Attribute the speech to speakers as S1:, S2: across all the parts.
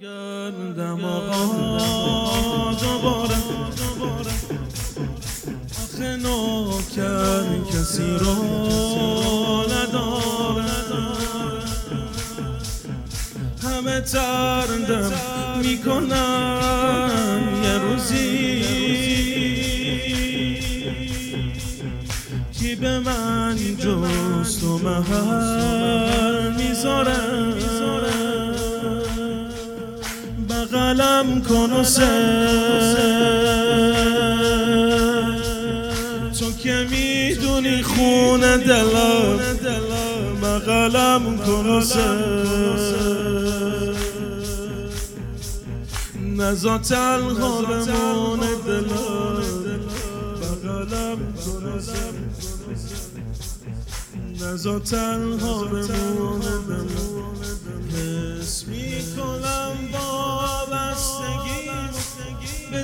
S1: گردم آقا دوباره آخه نوکر کسی رو نداره همه تردم می‌کنن یه روزی. کی به من جست و محل بغلم کن و تو که می‌دونی خون دلم بغلم کن و نزا تنها بمون دلم بغلم کن نزا تنها بمون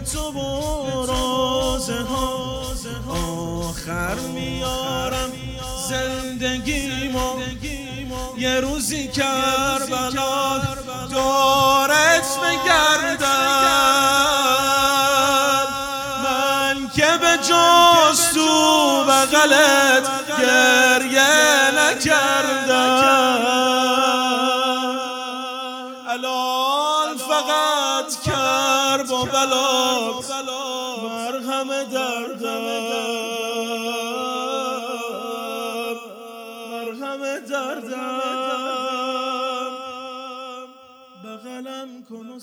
S1: تو برازه ها. آخر میارم. زندگیمو یه روزی کربلا دارت بگردم. من که به جز تو بغلت فقط کرب و بلا. مرهم دردم. مرهم دردم. بغلم کن و